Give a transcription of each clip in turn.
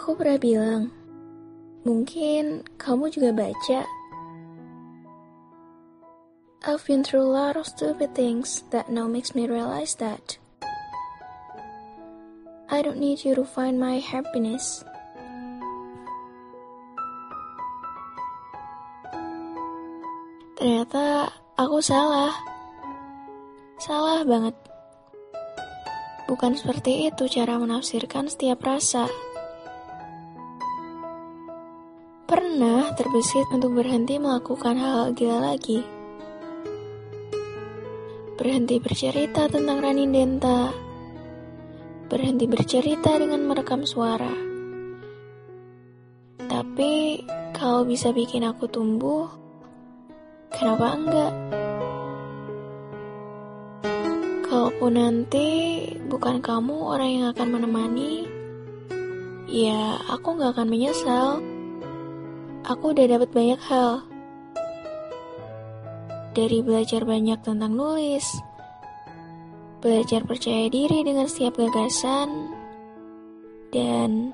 Aku pernah bilang, mungkin kamu juga baca. I've been through a lot of stupid things that now makes me realize that I don't need you to find my happiness. Ternyata aku salah. Salah banget. Bukan seperti itu cara menafsirkan setiap rasa. Pernah terbesit untuk berhenti melakukan hal-hal gila lagi. Berhenti bercerita tentang Rani Denta. Berhenti bercerita dengan merekam suara. Tapi kalau bisa bikin aku tumbuh, kenapa enggak? Kalaupun nanti bukan kamu orang yang akan menemani, ya aku nggak akan menyesal aku udah dapat banyak hal. Dari belajar banyak tentang nulis, belajar percaya diri dengan setiap gagasan, dan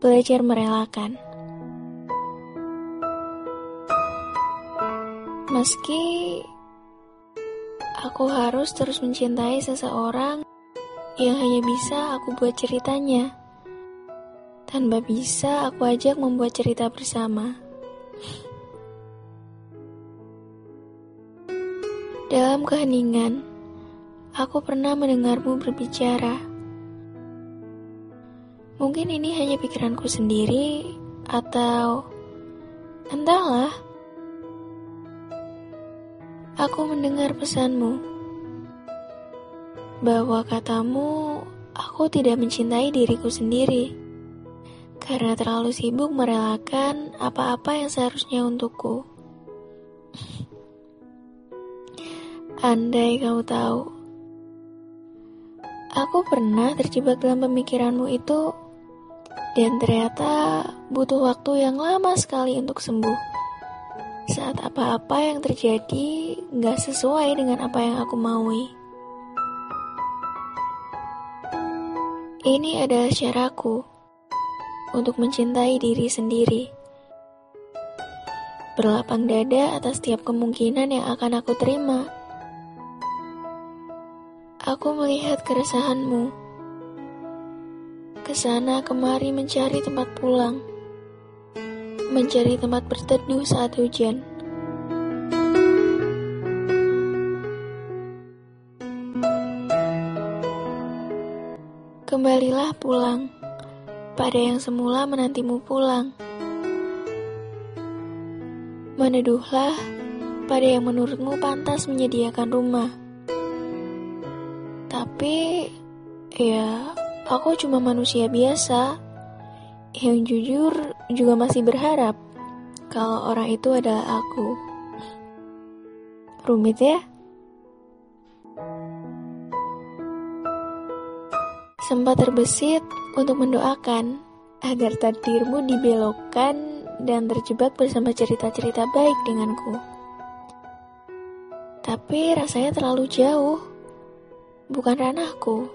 belajar merelakan. Meski aku harus terus mencintai seseorang yang hanya bisa aku buat ceritanya. Tanpa bisa aku ajak membuat cerita bersama. Dalam keheningan, aku pernah mendengarmu berbicara. Mungkin ini hanya pikiranku sendiri, atau entahlah. Aku mendengar pesanmu bahwa katamu, aku tidak mencintai diriku sendiri karena terlalu sibuk merelakan apa-apa yang seharusnya untukku. Andai kau tahu, aku pernah terjebak dalam pemikiranmu itu, dan ternyata butuh waktu yang lama sekali untuk sembuh. Saat apa-apa yang terjadi nggak sesuai dengan apa yang aku maui. Ini adalah caraku untuk mencintai diri sendiri. Berlapang dada atas setiap kemungkinan yang akan aku terima. Aku melihat keresahanmu. Ke sana kemari mencari tempat pulang. Mencari tempat berteduh saat hujan. Kembalilah pulang pada yang semula menantimu pulang. Meneduhlah pada yang menurutmu pantas menyediakan rumah. Tapi, ya, aku cuma manusia biasa yang jujur juga masih berharap kalau orang itu adalah aku. Rumit ya? Sempat terbesit untuk mendoakan agar takdirmu dibelokkan dan terjebak bersama cerita-cerita baik denganku. Tapi rasanya terlalu jauh, bukan ranahku.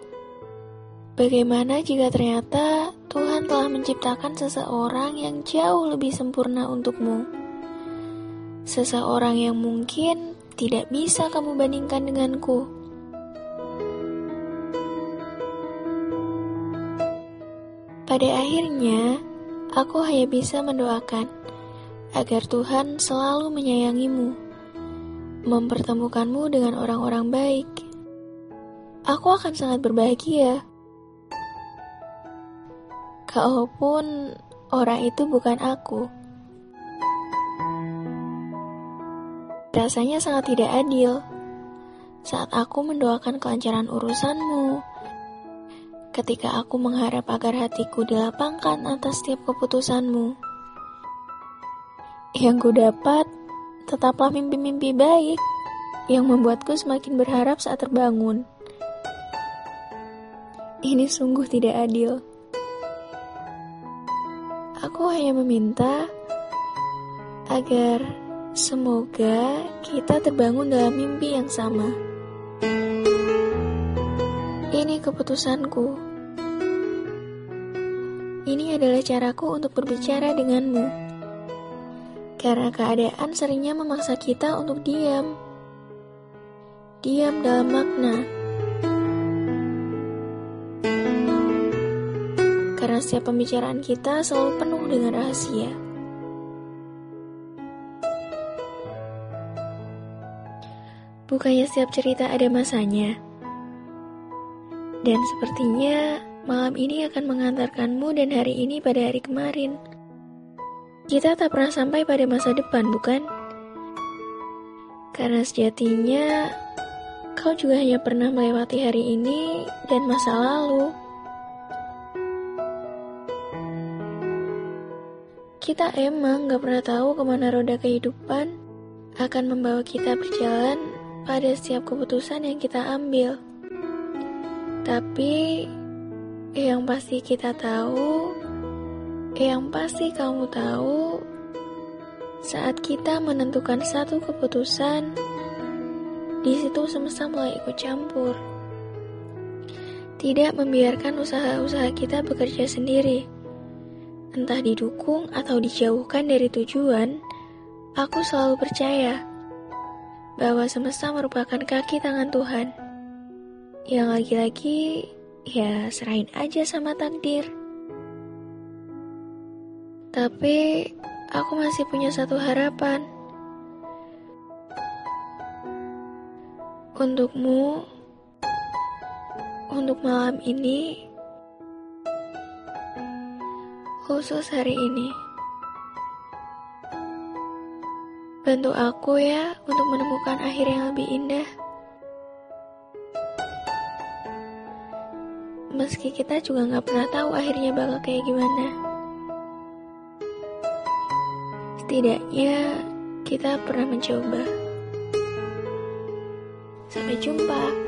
Bagaimana jika ternyata Tuhan telah menciptakan seseorang yang jauh lebih sempurna untukmu? Seseorang yang mungkin tidak bisa kamu bandingkan denganku. Pada akhirnya, aku hanya bisa mendoakan agar Tuhan selalu menyayangimu, mempertemukanmu dengan orang-orang baik. Aku akan sangat berbahagia. Kalaupun orang itu bukan aku. Rasanya sangat tidak adil saat aku mendoakan kelancaran urusanmu, ketika aku mengharap agar hatiku dilapangkan atas setiap keputusanmu. Yang ku dapat tetaplah mimpi-mimpi baik yang membuatku semakin berharap saat terbangun. Ini sungguh tidak adil. Aku hanya meminta agar semoga kita terbangun dalam mimpi yang sama. Keputusanku. ini adalah caraku untuk berbicara denganmu. Karena keadaan seringnya memaksa kita untuk diam. Diam dalam makna. Karena setiap pembicaraan kita selalu penuh dengan rahasia. Bukannya setiap cerita ada masanya. Dan sepertinya malam ini akan mengantarkanmu dan hari ini pada hari kemarin. Kita tak pernah sampai pada masa depan, bukan? Karena sejatinya kau juga hanya pernah melewati hari ini dan masa lalu. Kita emang gak pernah tahu ke mana roda kehidupan akan membawa kita berjalan pada setiap keputusan yang kita ambil. Tapi yang pasti kita tahu, yang pasti kamu tahu, saat kita menentukan satu keputusan, di situ semesta mulai ikut campur. Tidak membiarkan usaha-usaha kita bekerja sendiri. Entah didukung atau dijauhkan dari tujuan, aku selalu percaya bahwa semesta merupakan kaki tangan Tuhan. Yang lagi-lagi ya serahin aja sama takdir. Tapi aku masih punya satu harapan. Untukmu, untuk malam ini, khusus hari ini. Bantu aku ya untuk menemukan akhir yang lebih indah. Meski kita juga nggak pernah tahu akhirnya bakal kayak gimana. Setidaknya kita pernah mencoba. Sampai jumpa.